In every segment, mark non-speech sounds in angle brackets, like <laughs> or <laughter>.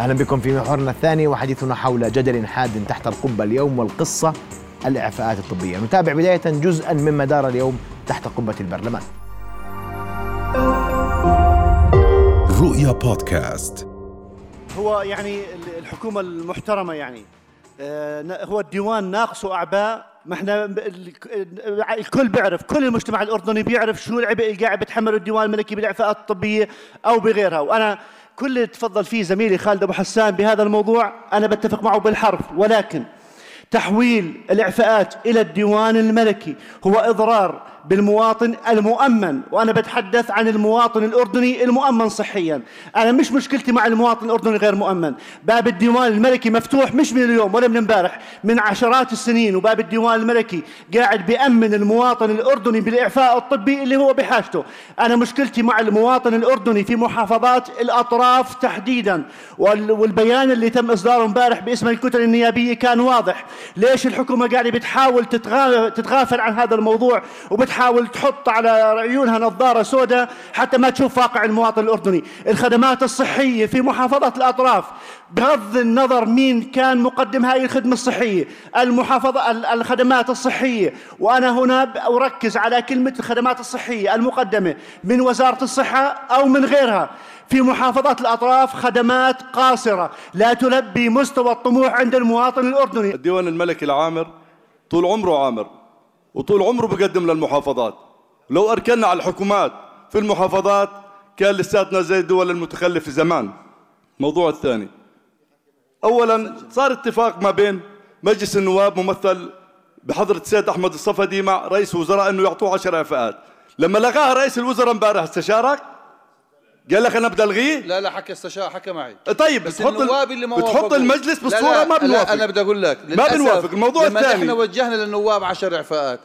أهلا بكم في محورنا الثاني وحديثنا حول جدل حاد تحت القبة اليوم والقصة الإعفاءات الطبية. نتابع بداية جزءا مما دار اليوم تحت قبة البرلمان. رؤيا بودكاست. هو يعني الحكومة المحترمة يعني آه، هو الديوان ناقصه أعباء. ما إحنا الكل بيعرف كل المجتمع الأردني بيعرف شو العبء اللي قاعد بيتحمله الديوان الملكي بالإعفاءات الطبية أو بغيرها. وأنا كل اللي تفضل فيه زميلي خالد أبو حسان بهذا الموضوع أنا بتفق معه بالحرف ولكن تحويل الإعفاءات إلى الديوان الملكي هو إضرار بالمواطن المؤمن وأنا بتحدث عن المواطن الأردني المؤمن صحيا. أنا مش مشكلتي مع المواطن الأردني غير مؤمن. باب الديوان الملكي مفتوح مش من اليوم ولا من امبارح من عشرات السنين وباب الديوان الملكي قاعد بيأمن المواطن الأردني بالإعفاء الطبي اللي هو بحاجته. أنا مشكلتي مع المواطن الأردني في محافظات الأطراف تحديدا والبيان اللي تم إصداره امبارح باسم الكتل النيابية كان واضح. ليش الحكومة قاعدة بتحاول تتغافل عن هذا الموضوع؟ وبت بتحاول تحط على عيونها نظارة سوداء حتى ما تشوف واقع المواطن الأردني. الخدمات الصحية في محافظة الأطراف. بغض النظر مين كان مقدم هذه الخدمة الصحية. المحافظة الخدمات الصحية. وأنا هنا أركز على كلمة الخدمات الصحية المقدمة. من وزارة الصحة أو من غيرها. في محافظات الأطراف خدمات قاصرة. لا تلبي مستوى الطموح عند المواطن الأردني. الديوان الملكي العامر طول عمره عامر. وطول عمره بقدم للمحافظات. لو أركنا على الحكومات في المحافظات كان لساتنا زي الدول المتخلفة زمان. الموضوع الثاني. أولا صار اتفاق ما بين مجلس النواب ممثل بحضرة السيد أحمد الصفدي مع رئيس وزراء أنه يعطوه 10 إعفاءات. لما لغاها رئيس الوزراء امبارح استشارك قال لك أنا بدي الغيه لا لا حكى استشار حكى معي. طيب بس بتحط النواب اللي ما بتحط المجلس بالصورة لا لا ما بنوافق. لا أنا بدي أقول لك ما بنوافق. الموضوع لما الثاني. إحنا وجهنا للنواب 10 إعفاءات.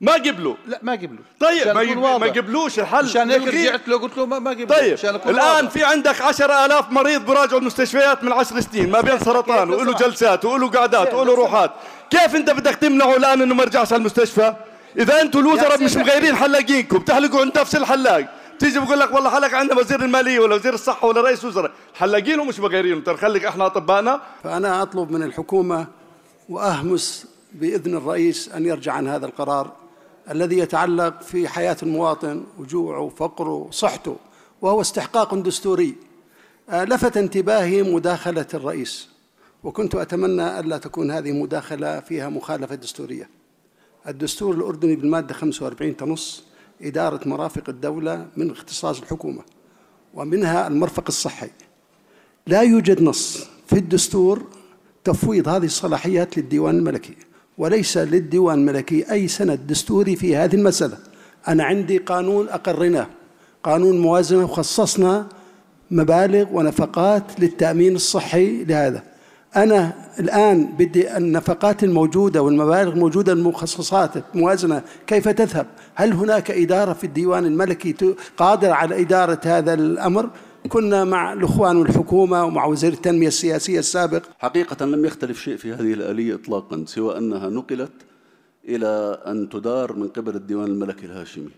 ما قبلوا. لا ما قبلوا. طيب ما. ما قبلوش الحل. عشان هيك رجعت له قلت له ما, ما قبلوا. طيب الآن واضح. في عندك 10000 مريض براجعوا المستشفيات من 10 سنين. ما بين سرطان وله جلسات وله قعدات وله روحات. كيف أنت بدك تمنعه الآن إنه ما يرجعش على المستشفى؟ إذا أنتم الوزراء مش مغيرين حلاقينكم. بتحلقوا عند نفس الحلاق. تيجي بقول لك والله حلق عندنا وزير المالية ولا وزير الصحة ولا رئيس وزراء حلاقينه مش مغيرينه ترى خليك إحنا أطبائنا. فأنا أطلب من الحكومة وأهمس بإذن الرئيس أن يرجع عن هذا القرار الذي يتعلق في حياة المواطن وجوعه وفقره وصحته وهو استحقاق دستوري. آه، لفت انتباهي مداخلة الرئيس وكنت أتمنى ألا تكون هذه مداخلة فيها مخالفة دستورية. الدستور الأردني بالمادة 45 تنص إدارة مرافق الدولة من اختصاص الحكومة ومنها المرفق الصحي. لا يوجد نص في الدستور تفويض هذه الصلاحيات للديوان الملكي وليس للديوان الملكي أي سند دستوري في هذه المسألة. أنا عندي قانون أقرناه قانون موازنة وخصصنا مبالغ ونفقات للتأمين الصحي لهذا. أنا الآن بدي النفقات الموجودة والمبالغ الموجودة المخصصات الموازنة كيف تذهب؟ هل هناك إدارة في الديوان الملكي قادرة على إدارة هذا الأمر؟ كنا مع الإخوان والحكومة ومع وزير التنمية السياسية السابق. حقيقة لم يختلف شيء في هذه الآلية إطلاقا سوى أنها نقلت إلى أن تدار من قبل الديوان الملكي الهاشمي.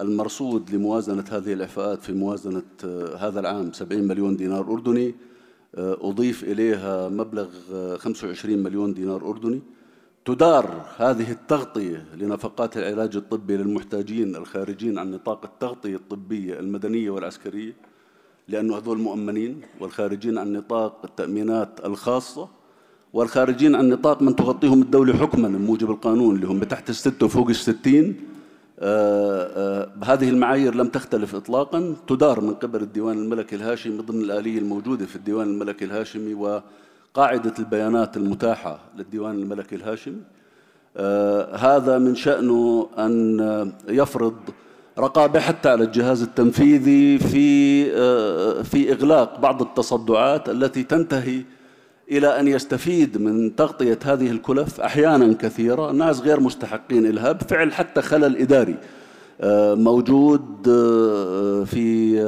المرصود لموازنة هذه الإعفاءات في موازنة آه، هذا العام 70 مليون دينار أردني أضيف إليها مبلغ 25 آه، مليون دينار أردني. تدار هذه التغطية لنفقات العلاج الطبي للمحتاجين الخارجين عن نطاق التغطية الطبية المدنية والعسكرية لأنه هذول مؤمنين والخارجين عن نطاق التأمينات الخاصة والخارجين عن نطاق من تغطيهم الدولة حكما بموجب القانون اللي هم بتحت الستة وفوق الستين. آه، آه، هذه المعايير لم تختلف إطلاقا. تدار من قبل الديوان الملكي الهاشمي ضمن الآلية الموجودة في الديوان الملكي الهاشمي وقاعدة البيانات المتاحة للديوان الملكي الهاشمي. آه، هذا من شأنه أن يفرض رقابة حتى على الجهاز التنفيذي في في إغلاق بعض التصدعات التي تنتهي إلى أن يستفيد من تغطية هذه الكلف أحيانا كثيرة. ناس غير مستحقين إلها بفعل حتى خلل إداري. آه، موجود آه، في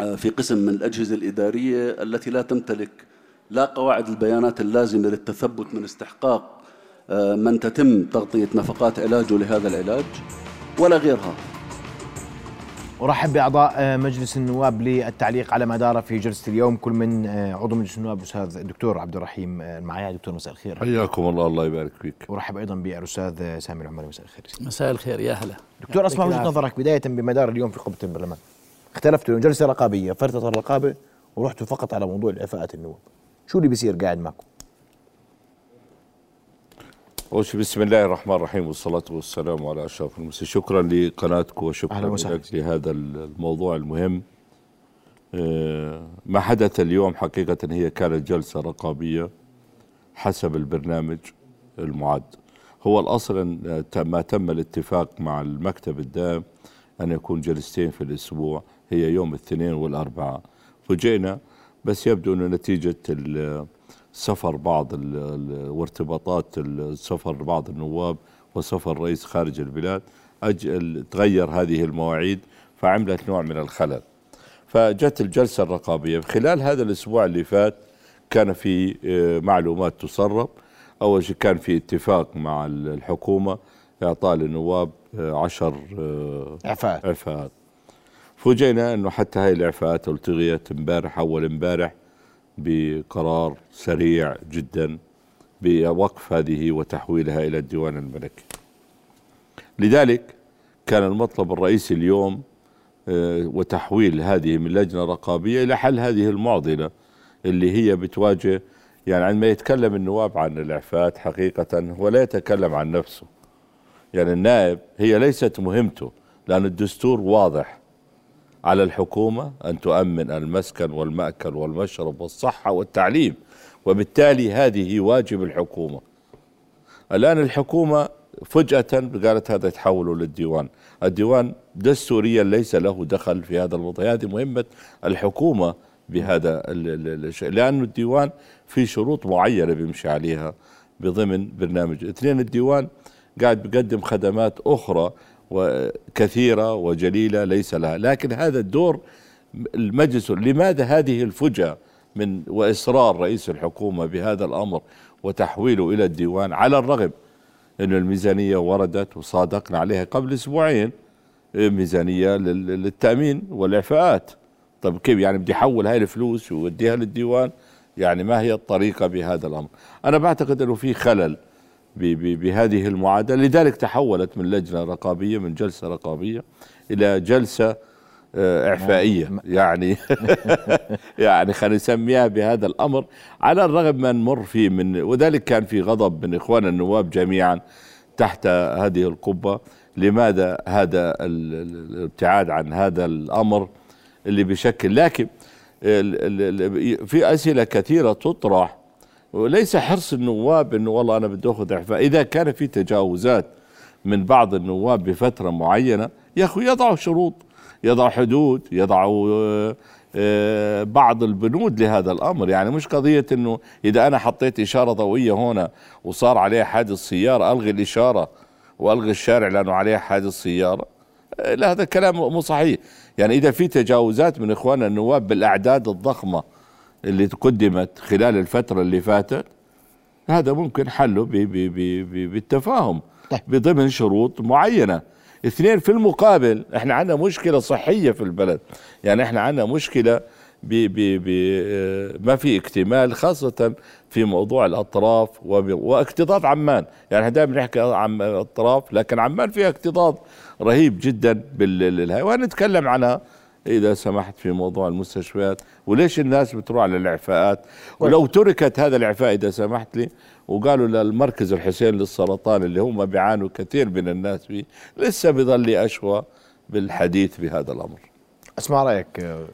آه، في قسم من الأجهزة الإدارية التي لا تمتلك لا قواعد البيانات اللازمة للتثبت من استحقاق من تتم تغطية نفقات علاجه لهذا العلاج ولا غيرها. ارحب باعضاء آه، مجلس النواب للتعليق على ما دار في جلسة اليوم كل من آه، عضو مجلس النواب الأستاذ الدكتور عبد الرحيم آه، المعايا دكتور مساء الخير. حياكم الله الله يبارك فيك. ارحب أيضا بالأستاذ سامي العمري مساء الخير. مساء الخير يا هلا. دكتور اسمع وجهة نظرك بداية بمدار اليوم في قبة البرلمان. اختلفتوا جلسة رقابية فرطت الرقابه ورحتوا فقط على موضوع الإعفاءات النواب. شو اللي بيصير قاعد معكم؟ أول شيء بسم الله الرحمن الرحيم والصلاة والسلام على أشرف المرسلين. شكرا لقناتكم وشكرا. لك لهذا الموضوع المهم. آه، ما حدث اليوم حقيقة هي كانت جلسة رقابية حسب البرنامج المعد. هو الأصل أن ما تم الاتفاق مع المكتب الدائم أن يكون جلستين في الأسبوع. هي يوم الاثنين والأربعاء. فوجئنا بس يبدو أن نتيجة ال- سفر بعض وارتباطات السفر بعض النواب وسفر الرئيس خارج البلاد أجل تغير هذه المواعيد فعملت نوع من الخلل. فجت الجلسة الرقابية خلال هذا الأسبوع اللي فات كان في آه، معلومات تسرب. أول شيء كان في اتفاق مع ال- الحكومة إعطاء للنواب آه، عشر آه، إعفاءات. إعفاءات. فوجئنا أنه حتى هاي الإعفاءات التغيت امبارح أول امبارح بقرار سريع جدا بوقف هذه وتحويلها إلى الديوان الملكي. لذلك كان المطلب الرئيسي اليوم آه، وتحويل هذه من لجنة رقابية إلى حل هذه المعضلة اللي هي بتواجه يعني عندما يتكلم النواب عن الإعفاءات حقيقة هو لا يتكلم عن نفسه. يعني النائب هي ليست مهمته لأن الدستور واضح على الحكومة أن تؤمن المسكن والمأكل والمشرب والصحة والتعليم وبالتالي هذه واجب الحكومة. الآن الحكومة فجأة قالت هذا يتحول للديوان. الديوان دستوريا ليس له دخل في هذا الموضوع هذه مهمة الحكومة بهذا ال- ال- الشيء لأن الديوان في شروط معينة بيمشي عليها بضمن برنامج. اثنين الديوان قاعد بيقدم خدمات أخرى وكثيرة وجليلة ليس لها. لكن هذا الدور المجلس لماذا هذه الفجأة من وإصرار رئيس الحكومة بهذا الأمر وتحويله إلى الديوان على الرغم أن الميزانية وردت وصادقنا عليها قبل أسبوعين ميزانية لل- للتأمين والإعفاءات. طب كيف يعني بدي أحول هاي الفلوس ووديها للديوان؟ يعني ما هي الطريقة بهذا الأمر؟ أنا بعتقد أنه في خلل بهذه المعادلة. لذلك تحولت من لجنة رقابية من جلسة رقابية إلى جلسة آه، إعفائية. يعني <laughs> يعني خلينا نسميها بهذا الأمر. على الرغم من نمر فيه من وذلك كان في غضب من إخوان النواب جميعا تحت هذه القبة. لماذا هذا ال- ال- الابتعاد عن هذا الأمر اللي بشكل؟ لكن في أسئلة كثيرة تطرح وليس حرص النواب إنه والله أنا بدي أخذ اعفاء إذا كان في تجاوزات من بعض النواب بفترة معينة يا أخي يضعوا شروط يضعوا حدود يضعوا آه، آه، بعض البنود لهذا الأمر. يعني مش قضية إنه إذا أنا حطيت إشارة ضوئية هنا وصار عليها حادث سيارة ألغي الإشارة وألغي الشارع لأنه عليه حادث سيارة. آه، لا هذا كلام مو صحيح. يعني إذا في تجاوزات من إخواننا النواب بالأعداد الضخمة اللي قدمت خلال الفترة اللي فاتت هذا ممكن حله ب- ب- ب- ب- بالتفاهم طيب. بضمن شروط معينة. اثنين في المقابل إحنا عندنا مشكلة صحية في البلد. يعني إحنا عندنا مشكلة ب ب ب آه، ما في اكتمال خاصة في موضوع الأطراف واكتظاظ عمان. يعني إحنا دائما نحكي عن الأطراف لكن عمان فيها اكتظاظ رهيب جدا بالهاي وهنتكلم عنها إذا سمحت في موضوع المستشفيات وليش الناس بتروح على الإعفاءات ولو تركت هذا الإعفاء إذا سمحت لي وقالوا للمركز الحسين للسرطان اللي هم بيعانوا كثير من الناس فيه لسه لي أشوى بالحديث بهذا الأمر أسمع رأيك آه،.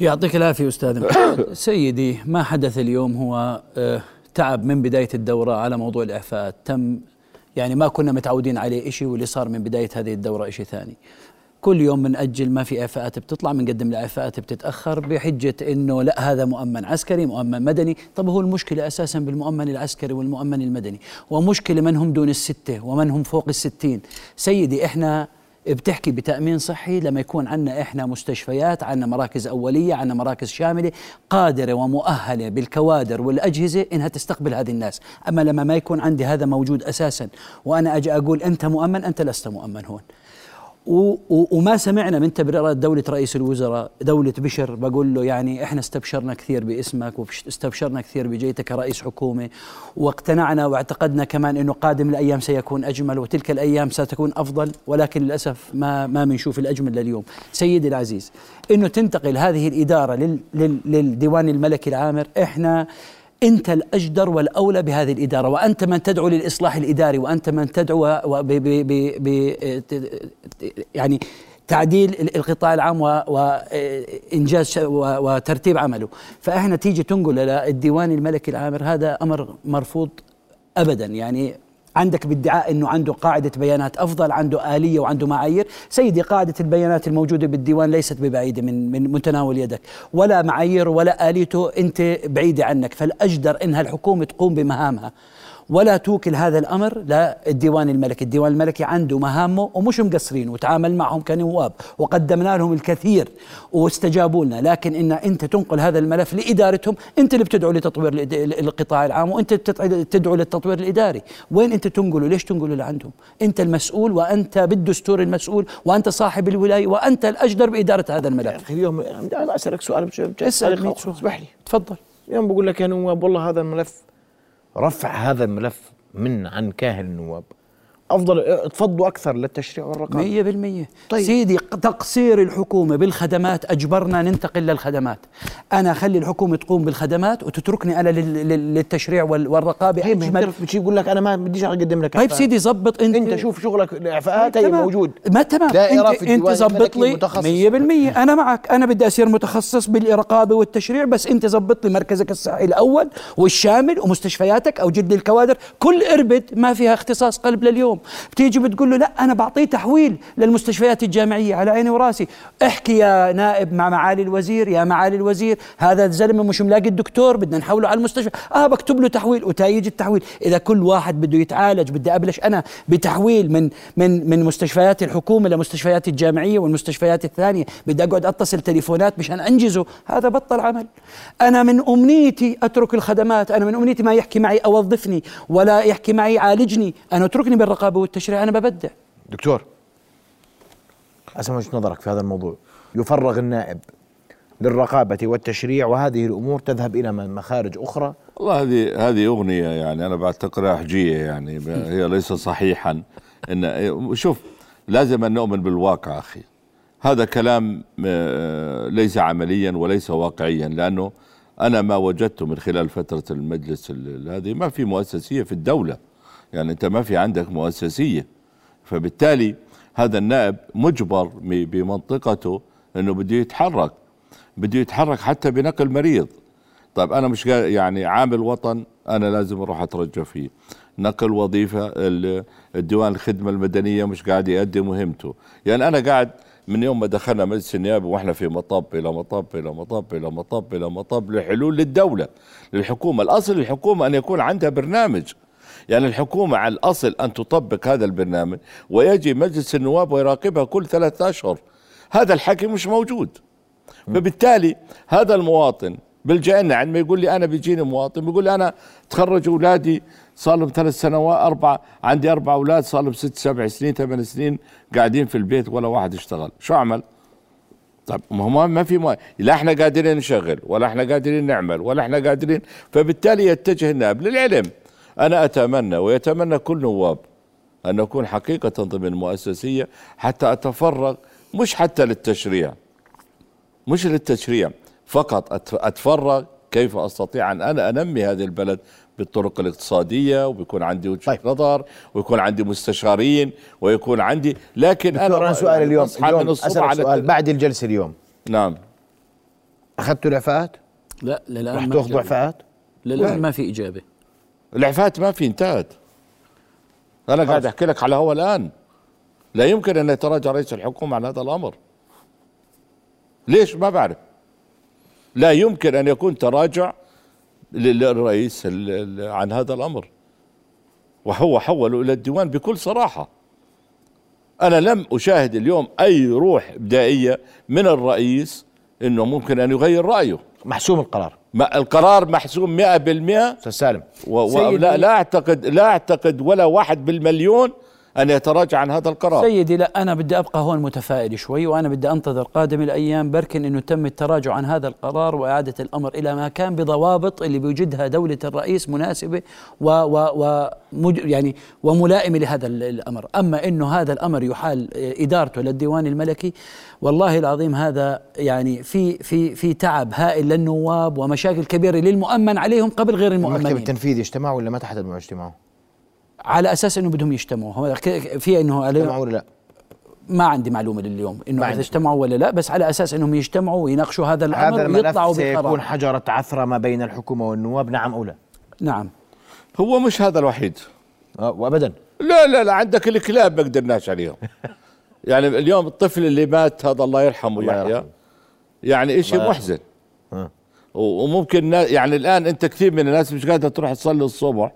يعطيك العافية أستاذ. <coughs> سيدي ما حدث اليوم هو آه، تعب من بداية الدورة على موضوع الإعفاءات تم يعني ما كنا متعودين عليه إشي واللي صار من بداية هذه الدورة إشي ثاني كل يوم بنأجل ما في إعفاءات بتطلع بنقدم الإعفاءات بتتأخر بحجة إنه لا هذا مؤمن عسكري مؤمن مدني. طب هو المشكلة أساسا بالمؤمن العسكري والمؤمن المدني. ومشكلة من هم دون الستة ومن هم فوق الستين. سيدي إحنا بتحكي بتأمين صحي لما يكون عندنا إحنا مستشفيات عندنا مراكز أولية عندنا مراكز شاملة قادرة ومؤهلة بالكوادر والأجهزة إنها تستقبل هذه الناس. أما لما ما يكون عندي هذا موجود أساسا وأنا أجي أقول أنت مؤمن أنت لست مؤمن هون. وما سمعنا من تبريرات دولة رئيس الوزراء دولة بشر. بقول له يعني إحنا استبشرنا كثير باسمك واستبشرنا كثير بجيتك كرئيس حكومة. واقتنعنا واعتقدنا كمان إنه قادم الأيام سيكون أجمل وتلك الأيام ستكون أفضل. ولكن للأسف ما ما بنشوف الأجمل لليوم. سيدي العزيز إنه تنتقل هذه الإدارة لل لل للديوان الملكي العامر. إحنا أنت الأجدر والأولى بهذه الإدارة وأنت من تدعو للإصلاح الإداري وأنت من تدعو ب ب يعني تعديل القطاع العام وانجاز وترتيب عمله. فاحنا تيجي تنقل للديوان الملكي العامر هذا أمر مرفوض ابدا يعني عندك بادعاء إنه عنده قاعدة بيانات أفضل عنده آلية وعنده معايير. سيدي قاعدة البيانات الموجودة بالديوان ليست ببعيدة من من متناول يدك ولا معايير ولا آليته أنت بعيدة عنك. فالأجدر انها الحكومة تقوم بمهامها. ولا توكل هذا الأمر للديوان الملكي، الديوان الملكي عنده مهامه ومش مقصرين وتعامل معهم كنواب وقدمنا لهم الكثير واستجابوا لنا، لكن إن أنت تنقل هذا الملف لإدارتهم، أنت اللي بتدعو لتطوير القطاع العام وأنت تدعو للتطوير الإداري، وين أنت تنقله؟ ليش تنقله لعندهم؟ أنت المسؤول وأنت بالدستور المسؤول وأنت صاحب الولاية وأنت الأجدر بإدارة هذا الملف. أخي اليوم أنا أسألك سؤال مش مش اسال أسألك مية خلاص، سؤال. اسمح لي تفضل اليوم بقول لك يا نواب والله هذا الملف رفع هذا الملف من عن كاهل النواب. أفضل تفضوا أكثر للتشريع والرقابة. مية بالمية. طيب. طيب. سيدي تقصير الحكومة بالخدمات أجبرنا ننتقل للخدمات. أنا أخلي الحكومة تقوم بالخدمات وتتركني لل- للتشريع وال- والرقابة. هي ما أجمل. بتعرف بتجي يقول لك أنا ما بديش أقدم لك. طيب. سيدي زبط أنت. أنت شوف شغلك الإعفاءات هي تمام. موجود. ما تمام. انت, أنت زبط لي متخصص. 100% أنا معك. أنا بدي اصير متخصص بالرقابه والتشريع بس أنت زبط لي مركزك الصحي الأول والشامل ومستشفياتك أو جد الكوادر. كل إربد ما فيها اختصاص قلب لليوم. بتيجي بتقول له لا أنا بعطيه تحويل للمستشفيات الجامعية على عيني وراسي. احكي يا نائب مع معالي الوزير يا معالي الوزير هذا الزلمة مش ملاقي الدكتور بدنا نحوله على المستشفى. آه بكتب له تحويل. وتايج التحويل. إذا كل واحد بده يتعالج بدي أبلش أنا بتحويل من من من مستشفيات الحكومة لمستشفيات الجامعية والمستشفيات الثانية. بدي أقعد أتصل تليفونات مشان أنجزه. هذا بطل عمل. أنا من أمنيتي أترك الخدمات. أنا من أمنيتي ما يحكي معي أوظفني ولا يحكي معي عالجني. أنا أتركني بالرقابة. والتشريع أنا ببدع. دكتور أسمع وجهة نظرك في هذا الموضوع. يفرغ النائب للرقابة والتشريع وهذه الأمور تذهب إلى مخارج أخرى؟ والله هذه هذه أغنية يعني أنا بعتقدها حجيه يعني هي ليس صحيحا. إن شوف لازم أن نؤمن بالواقع أخي. هذا كلام آه، ليس عمليا وليس واقعيا لأنه أنا ما وجدته من خلال فترة المجلس ال- هذه ما في مؤسسية في الدولة. يعني أنت ما في عندك مؤسسية. فبالتالي هذا النائب مجبر بمنطقته إنه بده يتحرك. بده يتحرك حتى بنقل مريض. طيب أنا مش يعني عامل وطن أنا لازم أروح أترجى فيه. نقل وظيفة ال- الديوان الخدمة المدنية مش قاعد يقدم مهمته. يعني أنا قاعد من يوم ما دخلنا مجلس النيابة وإحنا في مطب إلى مطب إلى مطب إلى مطب إلى مطب لحلول للدولة للحكومة. الأصل الحكومة أن يكون عندها برنامج. يعني الحكومة على الأصل أن تطبق هذا البرنامج ويجي مجلس النواب ويراقبها كل ثلاثة أشهر. هذا الحكي مش موجود. فبالتالي هذا المواطن بيلجأ لنا عندما يقول لي أنا بيجيني مواطن بيقول لي أنا تخرج أولادي صار لهم ثلاث سنوات أربعة عندي أربع أولاد صار لهم ست سبع سنين ثمان سنين قاعدين في البيت ولا واحد اشتغل. شو أعمل؟ طب ما ما في ما لا إحنا قادرين نشغل ولا إحنا قادرين نعمل ولا إحنا قادرين فبالتالي يتجه النائب للعلم. أنا أتمنى ويتمنى كل نواب أن نكون حقيقة ضمن مؤسسية حتى أتفرغ مش حتى للتشريع مش للتشريع فقط أت- أتفرغ كيف أستطيع أن أنا أنمي هذه البلد بالطرق الاقتصادية وبيكون عندي وجهة طيب. نظر ويكون عندي مستشارين ويكون عندي لكن دكتور أنا سؤال يعني اليوم, اليوم على سؤال بعد الجلسة اليوم نعم اخذتوا الاعفاءات؟ لا للأن ما تاخذوا إجابة. اعفاءات؟ للأن ما في إجابة الإعفاءات ما في انتهت. أنا قاعد أحكي لك على هو الآن. لا يمكن أن يتراجع رئيس الحكومة عن هذا الأمر. ليش؟ ما بعرف. لا يمكن أن يكون تراجع لل- للرئيس عن هذا الأمر. وهو حوله إلى الديوان بكل صراحة. أنا لم أشاهد اليوم أي روح إبدائية من الرئيس أنه ممكن أن يغير رأيه. محسوم القرار. القرار محسوم 100% أستاذ سالم و و لا لا اعتقد لا أعتقد ولا واحد بالمليون أن يتراجع عن هذا القرار. سيدي لا أنا بدي أبقى هون متفائل شوي وأنا بدي أنتظر قادم الأيام بركن إنه تم التراجع عن هذا القرار وإعادة الأمر إلى ما كان بضوابط اللي بيوجدها دولة الرئيس مناسبة و و و مج- يعني وملائمه لهذا ال- الأمر، أما إنه هذا الأمر يحال إدارته للديوان الملكي والله العظيم هذا يعني في في في تعب هائل للنواب ومشاكل كبيرة للمؤمن عليهم قبل غير المكتب المؤمنين. التنفيذي اجتمع ولا ما تحدد موعد اجتماعه؟ على أساس إنه بدهم يجتمعوا. هو ك- في إنه اجتمعوا ولا لا؟ ما عندي معلومة لليوم. إنه إذا. اجتمعوا ولا لا بس على أساس إنهم يجتمعوا ويناقشوا هذا الأمر هذا الملف ويطلعوا سيكون بقرار. حجرة عثرة ما بين الحكومة والنواب. نعم أو لا؟ نعم. هو مش هذا الوحيد. آه، وأبدا. لا لا لا عندك الكلاب ما قدرناش عليهم. <laughs> يعني اليوم الطفل اللي مات هذا الله يرحمه الله يحيى. يعني شيء محزن. و- وممكن يعني الآن أنت كثير من الناس مش قادره تروح تصلي الصبح.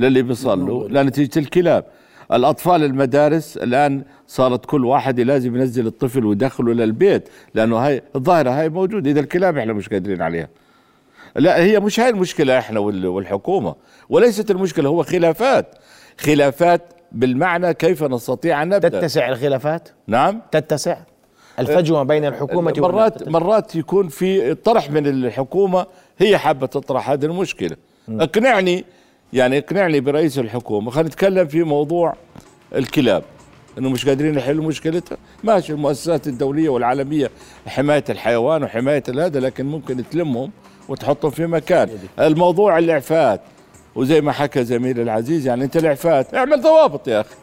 للي بيصلوا. لنتيجه الكلاب. الأطفال المدارس الآن صارت كل واحد لازم ينزل الطفل ويدخله للبيت لأنه هاي الظاهرة هاي موجودة. إذا الكلاب إحنا مش قادرين عليها. لا هي مش هاي المشكلة إحنا وال- والحكومة. وليست المشكلة هو خلافات. خلافات بالمعنى كيف نستطيع أن نبدأ. تتسع الخلافات؟ نعم. تتسع. الفجوة بين الحكومة والنواب مرات. مرات يكون في طرح من الحكومة هي حابة تطرح هذه المشكلة. اقنعني يعني اقنعني برئيس الحكومة. خلينا نتكلم في موضوع الكلاب. إنه مش قادرين يحلوا مشكلتها. ماشي المؤسسات الدولية والعالمية حماية الحيوان وحماية هذا لكن ممكن تلمهم وتحطهم في مكان. الموضوع الإعفاءات. وزي ما حكى زميلي العزيز يعني أنت الإعفاءات. اعمل ضوابط يا أخي.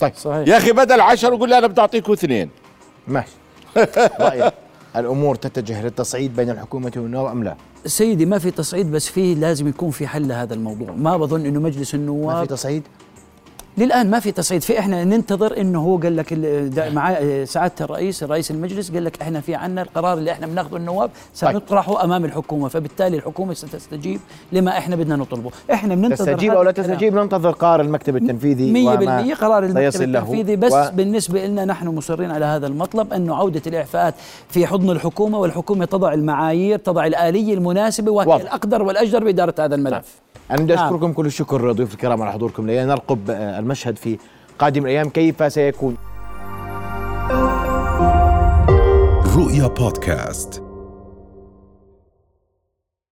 طيب. صحيح. يا أخي بدل عشر وقول لي أنا بدي اعطيكم اثنين. ماشي. <laughs> رأيك الأمور تتجه للتصعيد بين الحكومة والنواب أم لا؟ سيدي ما في تصعيد بس في لازم يكون في حل لهذا الموضوع ما بظن إنه مجلس ما النواب في تصعيد؟ للآن ما في تصعيد. في إحنا ننتظر إنه هو قال لك دا- مع سعادة الرئيس رئيس المجلس قال لك إحنا في عنا القرار اللي إحنا بناخذه النواب سنطرحه أمام الحكومة. فبالتالي الحكومة ستستجيب لما إحنا بدنا نطلبه. إحنا بننتظر تستجيب أو لا. تستجيب؟ ننتظر قرار المكتب التنفيذي 100% قرار المكتب التنفيذي. بس و- بالنسبة لنا نحن مصرين على هذا المطلب أنه عودة الإعفاءات في حضن الحكومة والحكومة تضع المعايير تضع الآلية المناسبة وهي واضح. الأقدر والأجدر بإدارة هذا الملف. أنا بدي نعم. أشكركم كل الشكر ضيوف الكرام على حضوركم لنا نرقب آه، المشهد في قادم الأيام. كيف سيكون؟ رؤيا بودكاست.